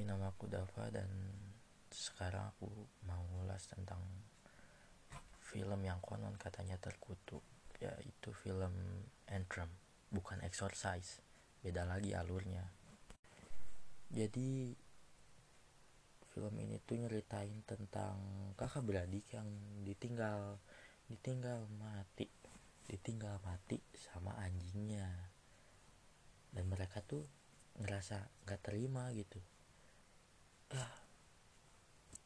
Hai, nama aku Dava dan sekarang aku mau ngulas tentang film yang konon katanya terkutuk, yaitu film Anthem, bukan Exorcise. Beda lagi alurnya. Jadi film ini tuh nyeritain tentang kakak beradik yang ditinggal ditinggal mati ditinggal mati sama anjingnya dan mereka tuh ngerasa nggak terima gitu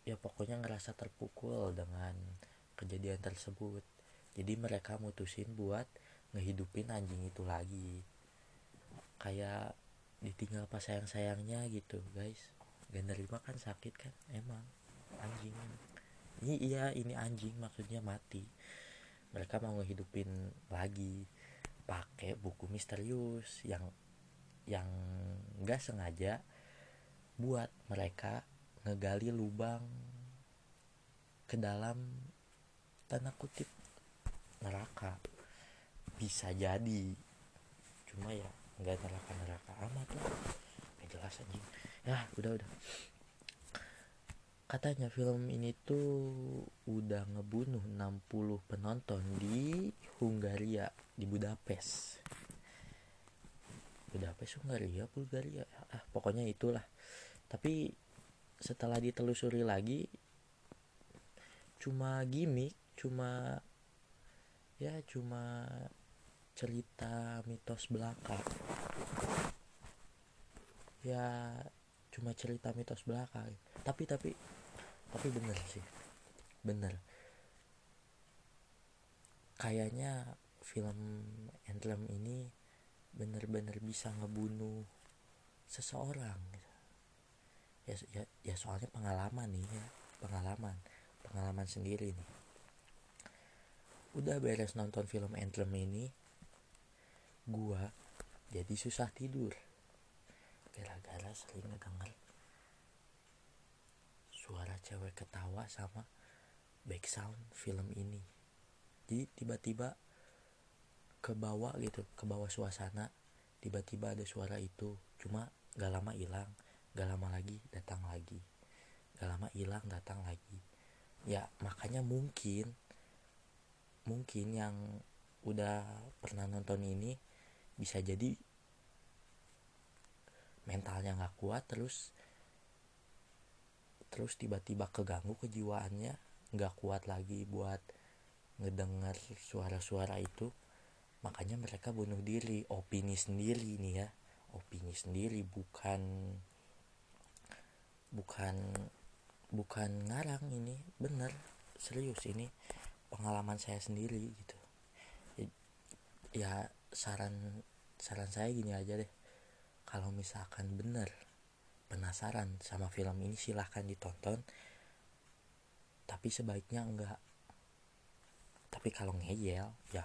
ya pokoknya ngerasa terpukul dengan kejadian tersebut. Jadi mereka mutusin buat ngehidupin anjing itu lagi. Kayak ditinggal pas sayang sayangnya gitu guys. Gak nerima kan sakit kan? Emang anjing. Ini iya ini anjing maksudnya mati. Mereka mau ngehidupin lagi pakai buku misterius yang yang nggak sengaja buat mereka ngegali lubang ke dalam tanda kutip neraka. Bisa jadi. Cuma ya nggak neraka neraka amat lah. Nggak jelas anjing. Ya udah udah. Katanya film ini tuh udah ngebunuh 60 penonton di Hungaria di Budapest. Budapest Hungaria Bulgaria. Ah pokoknya itulah. Tapi setelah ditelusuri lagi cuma gimmick cuma ya cuma cerita mitos belaka. Ya cuma cerita mitos belaka. Tapi tapi tapi bener sih bener. Kayaknya film Anthem ini bener-bener bisa ngebunuh seseorang ya, ya ya soalnya pengalaman nih ya pengalaman pengalaman sendiri nih. Udah beres nonton film Anthem ini gua jadi susah tidur. Gara-gara sering ngedenger suara cewek ketawa sama back film ini. Jadi tiba-tiba ke bawah gitu ke bawah suasana tiba-tiba ada suara itu cuma gak lama hilang gak lama lagi datang lagi. Gak lama hilang datang lagi. Ya makanya mungkin mungkin yang udah pernah nonton ini bisa jadi mentalnya nggak kuat terus terus tiba-tiba keganggu kejiwaannya nggak kuat lagi buat ngedengar suara-suara itu. Makanya mereka bunuh diri. Opini sendiri nih ya. Opini sendiri bukan bukan bukan ngarang ini bener serius ini pengalaman saya sendiri gitu. Ya saran saran saya gini aja deh. Kalau misalkan bener penasaran sama film ini silahkan ditonton. Tapi sebaiknya enggak. Tapi kalau ngeyel ya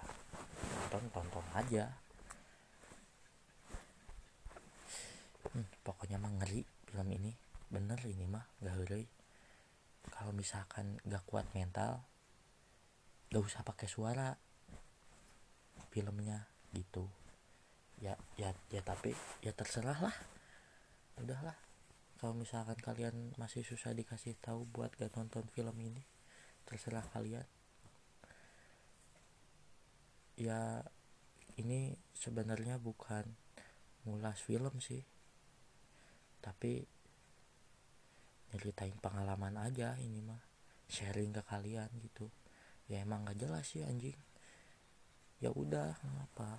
tonton tonton aja. Hmm, pokoknya mah film ini bener ini mah gak ngeri kalau misalkan gak kuat mental gak usah pakai suara filmnya gitu. Ya ya ya tapi ya terserah lah. Udahlah kalau misalkan kalian masih susah dikasih tahu buat gak nonton film ini terserah kalian. Ya ini sebenarnya bukan ngulas film sih. Tapi nyeritain pengalaman aja ini mah sharing ke kalian gitu. Ya emang gak jelas sih anjing. Ya udah ngapa